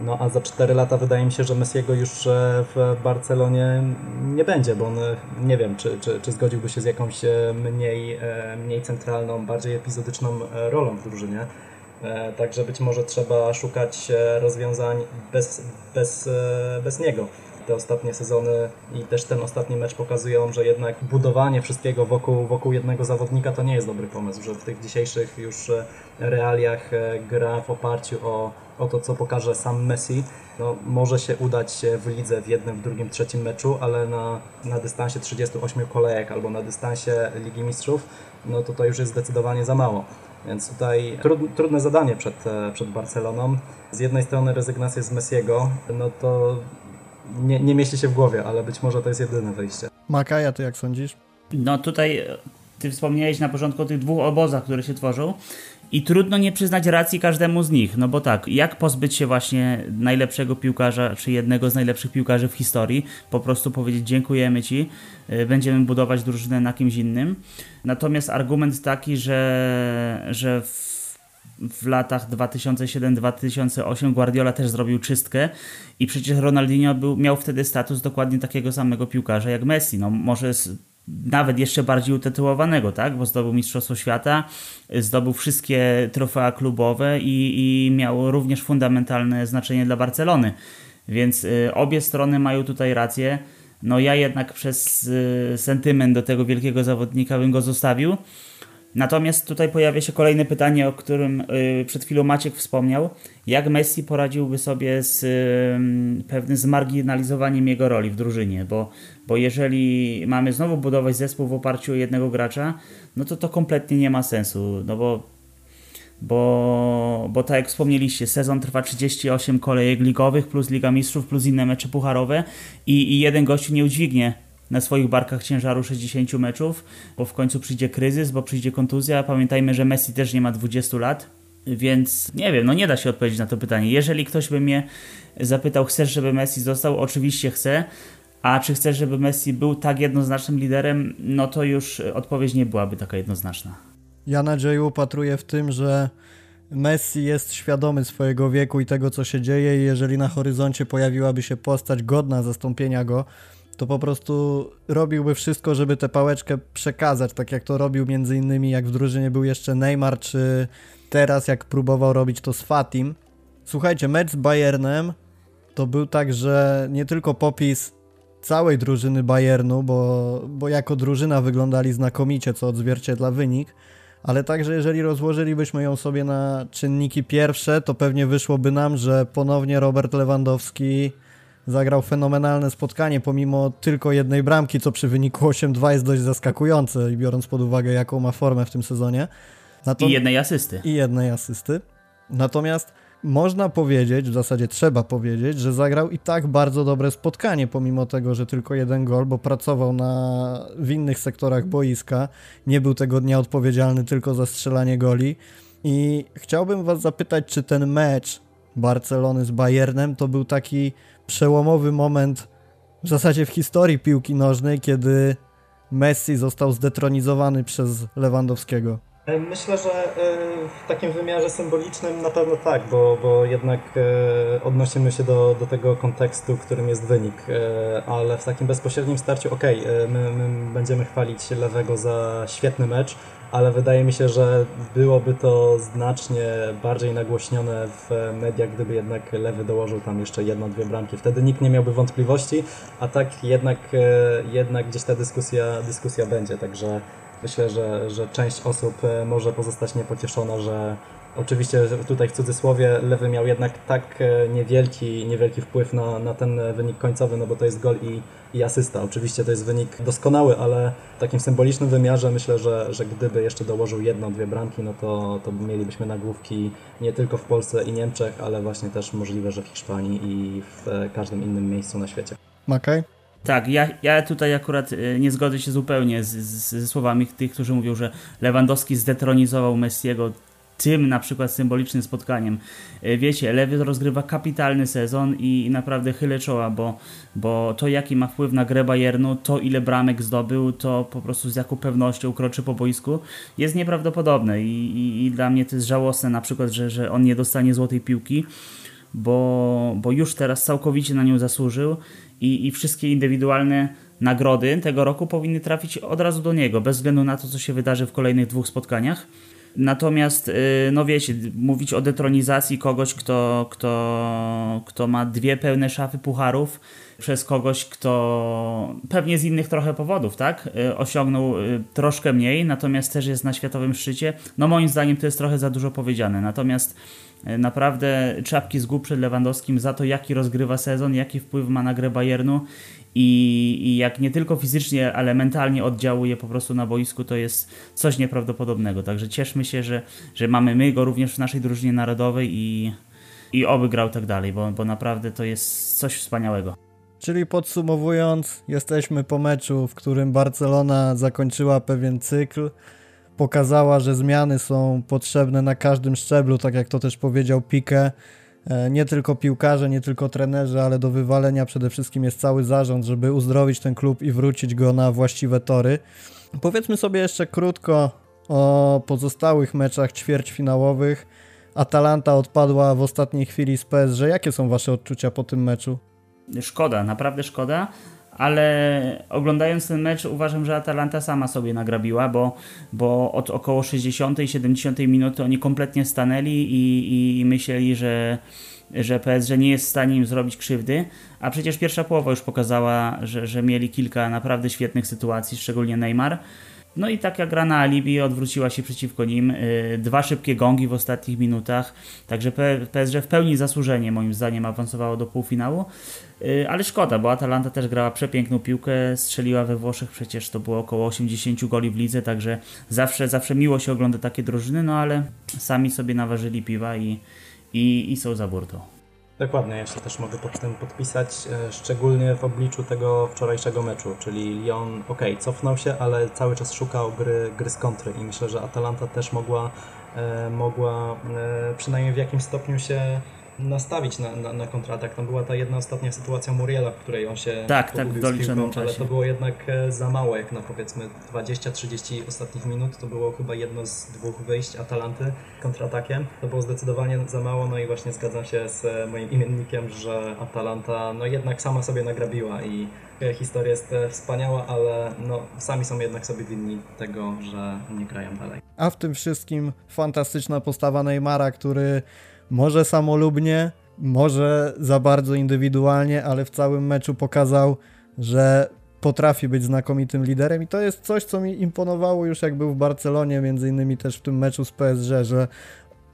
No a za 4 lata wydaje mi się, że Messiego już e, w Barcelonie nie będzie, bo on nie wiem, czy, czy, czy zgodziłby się z jakąś mniej, mniej centralną, bardziej epizodyczną rolą w drużynie. E, także być może trzeba szukać e, rozwiązań bez, bez, e, bez niego. Te ostatnie sezony i też ten ostatni mecz pokazują, że jednak budowanie wszystkiego wokół, wokół jednego zawodnika to nie jest dobry pomysł, że w tych dzisiejszych już realiach gra w oparciu o, o to, co pokaże sam Messi. No, może się udać w lidze w jednym, w drugim, trzecim meczu, ale na, na dystansie 38 kolejek albo na dystansie Ligi Mistrzów, no to to już jest zdecydowanie za mało. Więc tutaj trudne zadanie przed, e, przed Barceloną. Z jednej strony rezygnacja z Messiego, no to nie, nie mieści się w głowie, ale być może to jest jedyne wyjście. Makaja, ty jak sądzisz? No tutaj e, ty wspomniałeś na początku o tych dwóch obozach, które się tworzą. I trudno nie przyznać racji każdemu z nich, no bo tak, jak pozbyć się właśnie najlepszego piłkarza, czy jednego z najlepszych piłkarzy w historii, po prostu powiedzieć dziękujemy Ci, y, będziemy budować drużynę na kimś innym. Natomiast argument taki, że, że w w latach 2007-2008 Guardiola też zrobił czystkę i przecież Ronaldinho był, miał wtedy status dokładnie takiego samego piłkarza jak Messi. No może nawet jeszcze bardziej utytułowanego, tak? Bo zdobył Mistrzostwo Świata, zdobył wszystkie trofea klubowe i, i miał również fundamentalne znaczenie dla Barcelony. Więc y, obie strony mają tutaj rację. No ja jednak przez y, sentyment do tego wielkiego zawodnika bym go zostawił. Natomiast tutaj pojawia się kolejne pytanie, o którym y, przed chwilą Maciek wspomniał. Jak Messi poradziłby sobie z pewnym zmarginalizowaniem jego roli w drużynie? Bo, bo jeżeli mamy znowu budować zespół w oparciu o jednego gracza, no to to kompletnie nie ma sensu. No bo, bo, bo tak jak wspomnieliście, sezon trwa 38 kolejek ligowych plus Liga Mistrzów plus inne mecze pucharowe i, i jeden gościu nie udźwignie na swoich barkach ciężaru 60 meczów, bo w końcu przyjdzie kryzys, bo przyjdzie kontuzja. Pamiętajmy, że Messi też nie ma 20 lat, więc nie wiem, no nie da się odpowiedzieć na to pytanie. Jeżeli ktoś by mnie zapytał, chcesz, żeby Messi został? Oczywiście chcę. A czy chcesz, żeby Messi był tak jednoznacznym liderem? No to już odpowiedź nie byłaby taka jednoznaczna. Ja nadzieję upatruję w tym, że Messi jest świadomy swojego wieku i tego, co się dzieje, i jeżeli na horyzoncie pojawiłaby się postać godna zastąpienia go, to po prostu robiłby wszystko, żeby tę pałeczkę przekazać, tak jak to robił między innymi jak w drużynie był jeszcze Neymar, czy teraz jak próbował robić to z Fatim. Słuchajcie, mecz z Bayernem to był tak, że nie tylko popis całej drużyny Bayernu, bo, bo jako drużyna wyglądali znakomicie, co odzwierciedla wynik, ale także jeżeli rozłożylibyśmy ją sobie na czynniki pierwsze, to pewnie wyszłoby nam, że ponownie Robert Lewandowski zagrał fenomenalne spotkanie, pomimo tylko jednej bramki, co przy wyniku 8-2 jest dość zaskakujące, biorąc pod uwagę, jaką ma formę w tym sezonie. I jednej asysty. I jednej asysty. Natomiast można powiedzieć, w zasadzie trzeba powiedzieć, że zagrał i tak bardzo dobre spotkanie, pomimo tego, że tylko jeden gol, bo pracował na, w innych sektorach boiska. Nie był tego dnia odpowiedzialny tylko za strzelanie goli. I chciałbym Was zapytać, czy ten mecz Barcelony z Bayernem to był taki przełomowy moment w zasadzie w historii piłki nożnej, kiedy Messi został zdetronizowany przez Lewandowskiego. E, myślę, że e, w takim wymiarze symbolicznym na pewno tak, bo, bo jednak e, odnosimy się do, do tego kontekstu, którym jest wynik, ale w takim bezpośrednim starciu, ok, my, my będziemy chwalić Lewego za świetny mecz, ale wydaje mi się, że byłoby to znacznie bardziej nagłośnione w mediach, gdyby jednak Lewy dołożył tam jeszcze jedną, dwie bramki. Wtedy nikt nie miałby wątpliwości, a tak jednak, jednak gdzieś ta dyskusja, dyskusja będzie, także myślę, że, że część osób e, może pozostać niepocieszona, że, Oczywiście tutaj w cudzysłowie Lewy miał jednak tak e, niewielki, niewielki wpływ na, na ten wynik końcowy, no bo to jest gol i, i asysta. Oczywiście to jest wynik doskonały, ale w takim symbolicznym wymiarze myślę, że, że gdyby jeszcze dołożył jedną, dwie bramki, no to, to mielibyśmy nagłówki nie tylko w Polsce i Niemczech, ale właśnie też możliwe, że w Hiszpanii i w e, każdym innym miejscu na świecie. Makaj? Tak, ja, ja tutaj akurat e, nie zgodzę się zupełnie z, z, ze słowami tych, którzy mówią, że Lewandowski zdetronizował Messiego tym na przykład symbolicznym spotkaniem. E, wiecie, Lewy rozgrywa kapitalny sezon i, naprawdę chylę czoła, bo, bo to jaki ma wpływ na grę Bayernu, to ile bramek zdobył, to po prostu z jaką pewnością kroczy po boisku, jest nieprawdopodobne i, i, i dla mnie to jest żałosne na przykład, że, że on nie dostanie złotej piłki, bo, bo już teraz całkowicie na nią zasłużył i, i wszystkie indywidualne nagrody tego roku powinny trafić od razu do niego, bez względu na to, co się wydarzy w kolejnych dwóch spotkaniach. Natomiast, y, no wiecie, mówić o detronizacji kogoś, kto, kto, kto ma dwie pełne szafy pucharów, przez kogoś, kto pewnie z innych trochę powodów, tak? Y, osiągnął y, troszkę mniej, natomiast też jest na światowym szczycie. No moim zdaniem to jest trochę za dużo powiedziane. Natomiast naprawdę czapki z głów przed Lewandowskim za to, jaki rozgrywa sezon, jaki wpływ ma na grę Bayernu i, i jak nie tylko fizycznie, ale mentalnie oddziałuje po prostu na boisku, to jest coś nieprawdopodobnego. Także cieszmy się, że, że mamy my go również w naszej drużynie narodowej i, i oby grał tak dalej, bo, bo naprawdę to jest coś wspaniałego. Czyli podsumowując, jesteśmy po meczu, w którym Barcelona zakończyła pewien cykl, pokazała, że zmiany są potrzebne na każdym szczeblu, tak jak to też powiedział Pique. E, nie tylko piłkarze, nie tylko trenerzy, ale do wywalenia przede wszystkim jest cały zarząd, żeby uzdrowić ten klub i wrócić go na właściwe tory. Powiedzmy sobie jeszcze krótko o pozostałych meczach ćwierćfinałowych. Atalanta odpadła w ostatniej chwili z PSG. Jakie są Wasze odczucia po tym meczu? Szkoda, naprawdę szkoda ale oglądając ten mecz uważam, że Atalanta sama sobie nagrabiła, bo, bo od około 60 i 70 minuty oni kompletnie stanęli i, i myśleli, że, że PSG nie jest w stanie im zrobić krzywdy, a przecież pierwsza połowa już pokazała, że, że mieli kilka naprawdę świetnych sytuacji, szczególnie Neymar. No i taka gra na alibi odwróciła się przeciwko nim. Y, dwa szybkie gongi w ostatnich minutach, także PSG w pełni zasłużenie moim zdaniem awansowało do półfinału. Y, ale szkoda, bo Atalanta też grała przepiękną piłkę, strzeliła we Włoszech, przecież to było około 80 goli w lidze, także zawsze, zawsze miło się ogląda takie drużyny, no ale sami sobie naważyli piwa i, i, i są za burtą. Dokładnie, ja się też mogę pod tym podpisać, e, szczególnie w obliczu tego wczorajszego meczu, czyli Lyon, ok, cofnął się, ale cały czas szukał gry, gry z kontry i myślę, że Atalanta też mogła, e, mogła e, przynajmniej w jakimś stopniu się nastawić na, na, na kontratak. Tam była ta jedna ostatnia sytuacja Muriela, w której on się tak, tak, w doliczonym piłką, ale to było jednak e, za mało, jak na powiedzmy 20-30 ostatnich minut. To było chyba jedno z dwóch wyjść Atalanty kontratakiem. To było zdecydowanie za mało, no i właśnie zgadzam się z e, moim imiennikiem, że Atalanta no jednak sama sobie nagrabiła i e, historia jest wspaniała, ale no, sami są jednak sobie winni tego, że nie grają dalej. A w tym wszystkim fantastyczna postawa Neymara, który może samolubnie, może za bardzo indywidualnie, ale w całym meczu pokazał, że potrafi być znakomitym liderem i to jest coś, co mi imponowało już jak był w Barcelonie, między innymi też w tym meczu z PSG, że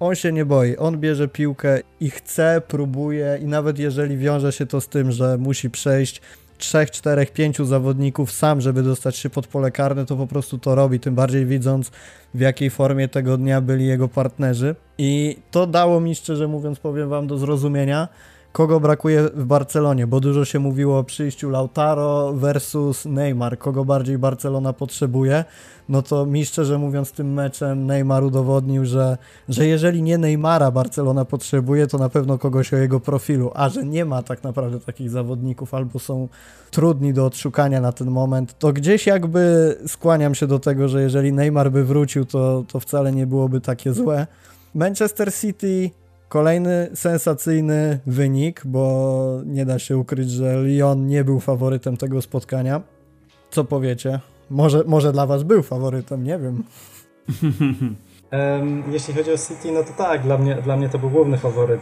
on się nie boi, on bierze piłkę i chce, próbuje i nawet jeżeli wiąże się to z tym, że musi przejść trzech, czterech, pięciu zawodników sam, żeby dostać się pod pole karne, to po prostu to robi, tym bardziej widząc w jakiej formie tego dnia byli jego partnerzy. I to dało mi, szczerze mówiąc, powiem wam do zrozumienia, kogo brakuje w Barcelonie, bo dużo się mówiło o przyjściu Lautaro versus Neymar, kogo bardziej Barcelona potrzebuje, no to mi szczerze mówiąc tym meczem Neymar udowodnił, że, że jeżeli nie Neymara Barcelona potrzebuje, to na pewno kogoś o jego profilu, a że nie ma tak naprawdę takich zawodników albo są trudni do odszukania na ten moment, to gdzieś jakby skłaniam się do tego, że jeżeli Neymar by wrócił, to, to wcale nie byłoby takie złe. Manchester City Kolejny sensacyjny wynik, bo nie da się ukryć, że Lyon nie był faworytem tego spotkania. Co powiecie? Może, może dla Was był faworytem, nie wiem. Jeśli chodzi o City, no to tak, dla mnie, dla mnie to był główny faworyt.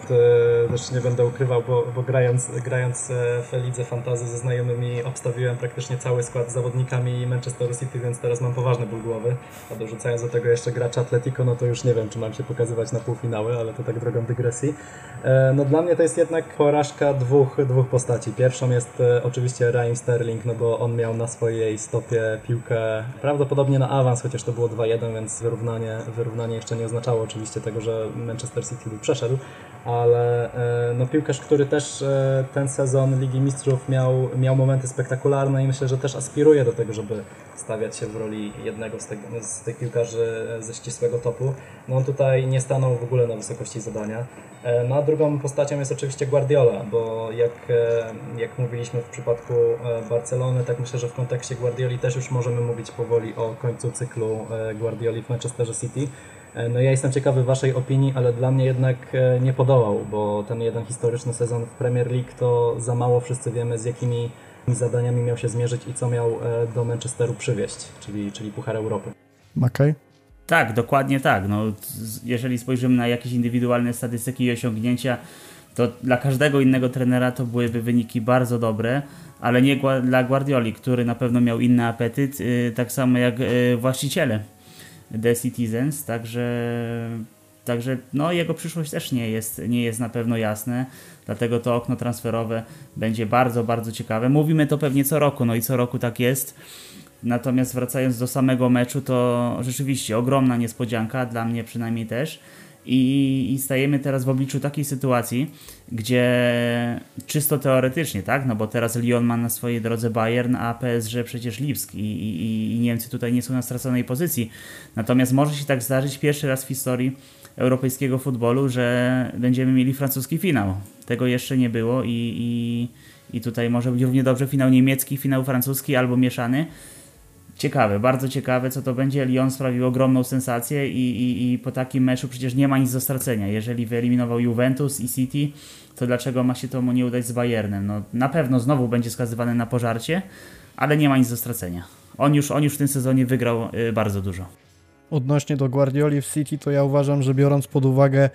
E, też nie będę ukrywał, bo, bo grając, grając e, w Lidze Fantazy ze znajomymi obstawiłem praktycznie cały skład z zawodnikami Manchesteru City, więc teraz mam poważny ból głowy. A dorzucając do tego jeszcze gracza Atletico, no to już nie wiem, czy mam się pokazywać na półfinały, ale to tak drogą dygresji. E, no dla mnie to jest jednak porażka dwóch, dwóch postaci. Pierwszą jest oczywiście Raheem Sterling, no bo on miał na swojej stopie piłkę prawdopodobnie na awans, chociaż to było 2-1, więc wyrównanie, wyrównanie wyrównanie jeszcze nie oznaczało oczywiście tego, że Manchester City by przeszedł, ale e, no, piłkarz, który też e, ten sezon Ligi Mistrzów miał, miał momenty spektakularne i myślę, że też aspiruje do tego, żeby stawiać się w roli jednego z, te, z tych piłkarzy ze ścisłego topu. No on tutaj nie stanął w ogóle na wysokości zadania. E, no a drugą postacią jest oczywiście Guardiola, bo jak, jak mówiliśmy w przypadku Barcelony, tak myślę, że w kontekście Guardioli też już możemy mówić powoli o końcu cyklu Guardioli w Manchesterze City. E, no ja jestem ciekawy Waszej opinii, ale dla mnie jednak e, nie podołał, bo ten jeden historyczny sezon w Premier League to za mało wszyscy wiemy z jakimi zadaniami miał się zmierzyć i co miał e, do Manchesteru przywieźć, czyli, czyli Puchar Europy. Makaj? Tak, dokładnie tak. No, jeżeli spojrzymy na jakieś indywidualne statystyki i osiągnięcia, to dla każdego innego trenera to byłyby wyniki bardzo dobre, ale nie dla Guardioli, który na pewno miał inny apetyt, y, tak samo jak y, właściciele The Citizens, także, także no, jego przyszłość też nie jest, nie jest na pewno jasne, dlatego to okno transferowe będzie bardzo, bardzo ciekawe. Mówimy to pewnie co roku, no i co roku tak jest. Natomiast wracając do samego meczu, to rzeczywiście ogromna niespodzianka, dla mnie przynajmniej też. I, I, stajemy teraz w obliczu takiej sytuacji, gdzie czysto teoretycznie, tak, no bo teraz Lyon ma na swojej drodze Bayern, a PSG przecież Lipsk i, i, i Niemcy tutaj nie są na straconej pozycji. Natomiast może się tak zdarzyć pierwszy raz w historii europejskiego futbolu, że będziemy mieli francuski finał. Tego jeszcze nie było i, i, i tutaj może być równie dobrze finał niemiecki, finał francuski albo mieszany ciekawe, bardzo ciekawe, co to będzie. Lyon sprawił ogromną sensację i, i, i po takim meczu przecież nie ma nic do stracenia. Jeżeli wyeliminował Juventus i City, to dlaczego ma się to mu nie udać z Bayernem? No, na pewno znowu będzie skazywany na pożarcie, ale nie ma nic do stracenia. On już, on już w tym sezonie wygrał y, bardzo dużo. Odnośnie do Guardioli w City, to ja uważam, że biorąc pod uwagę,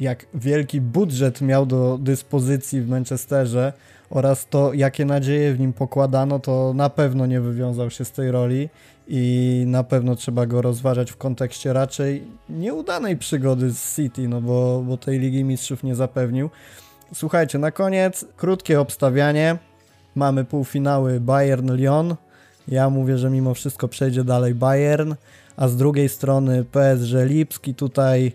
jak wielki budżet miał do dyspozycji w Manchesterze, oraz to, jakie nadzieje w nim pokładano, to na pewno nie wywiązał się z tej roli i na pewno trzeba go rozważać w kontekście raczej nieudanej przygody z City, no bo, bo tej Ligi Mistrzów nie zapewnił. Słuchajcie, na koniec krótkie obstawianie. Mamy półfinały Bayern-Lyon. Ja mówię, że mimo wszystko przejdzie dalej Bayern, a z drugiej strony PSG Lipski. Tutaj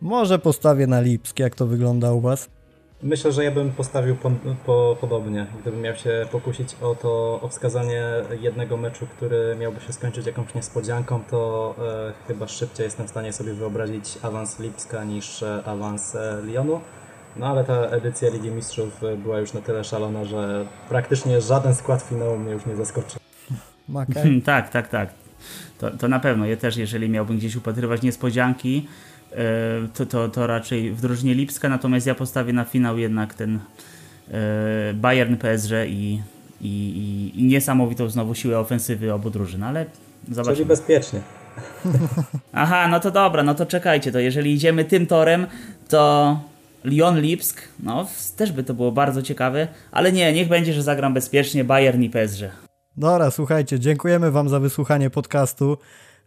może postawię na Lipski, jak to wygląda u Was? Myślę, że ja bym postawił po, po, podobnie. Gdybym miał się pokusić o to, o wskazanie jednego meczu, który miałby się skończyć jakąś niespodzianką, to e, chyba szybciej jestem w stanie sobie wyobrazić awans Lipska niż e, awans e, Lyonu. No ale ta edycja Ligi Mistrzów e, była już na tyle szalona, że praktycznie żaden skład finału mnie już nie zaskoczy. tak, tak, tak. To, to na pewno. Ja też, jeżeli miałbym gdzieś upatrywać niespodzianki, to, to, to raczej w drużynie Lipska, natomiast ja postawię na finał jednak ten e, Bayern PSG i, i, i, i niesamowitą znowu siłę ofensywy obu drużyn, ale zobaczymy. Czyli bezpiecznie. Aha, no to dobra, no to czekajcie, to jeżeli idziemy tym torem, to Lyon Lipsk, no też by to było bardzo ciekawe, ale nie, niech będzie, że zagram bezpiecznie Bayern i PSG. Dobra, słuchajcie, dziękujemy Wam za wysłuchanie podcastu.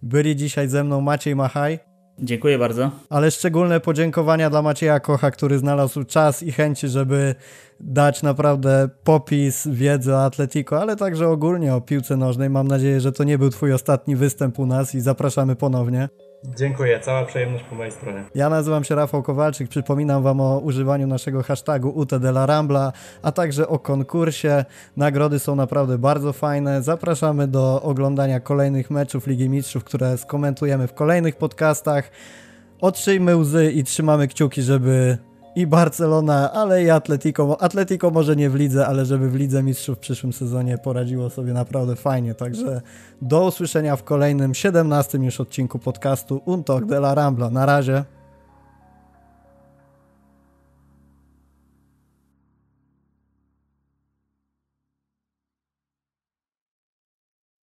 Byli dzisiaj ze mną Maciej Machaj. Dziękuję bardzo. Ale szczególne podziękowania dla Macieja Kocha, który znalazł czas i chęci, żeby dać naprawdę popis wiedzy o Atletico, ale także ogólnie o piłce nożnej. Mam nadzieję, że to nie był Twój ostatni występ u nas i zapraszamy ponownie. Dziękuję, cała przyjemność po mojej stronie. Ja nazywam się Rafał Kowalczyk, przypominam Wam o używaniu naszego hashtagu UTDLARAMBLA, a także o konkursie. Nagrody są naprawdę bardzo fajne. Zapraszamy do oglądania kolejnych meczów Ligi Mistrzów, które skomentujemy w kolejnych podcastach. Otrzyjmy łzy i trzymamy kciuki, żeby i Barcelona, ale i Atletico. Atletico może nie w lidze, ale żeby w lidze mistrzów w przyszłym sezonie poradziło sobie naprawdę fajnie. Także do usłyszenia w kolejnym 17 już odcinku podcastu Un Talk de la Rambla. Na razie.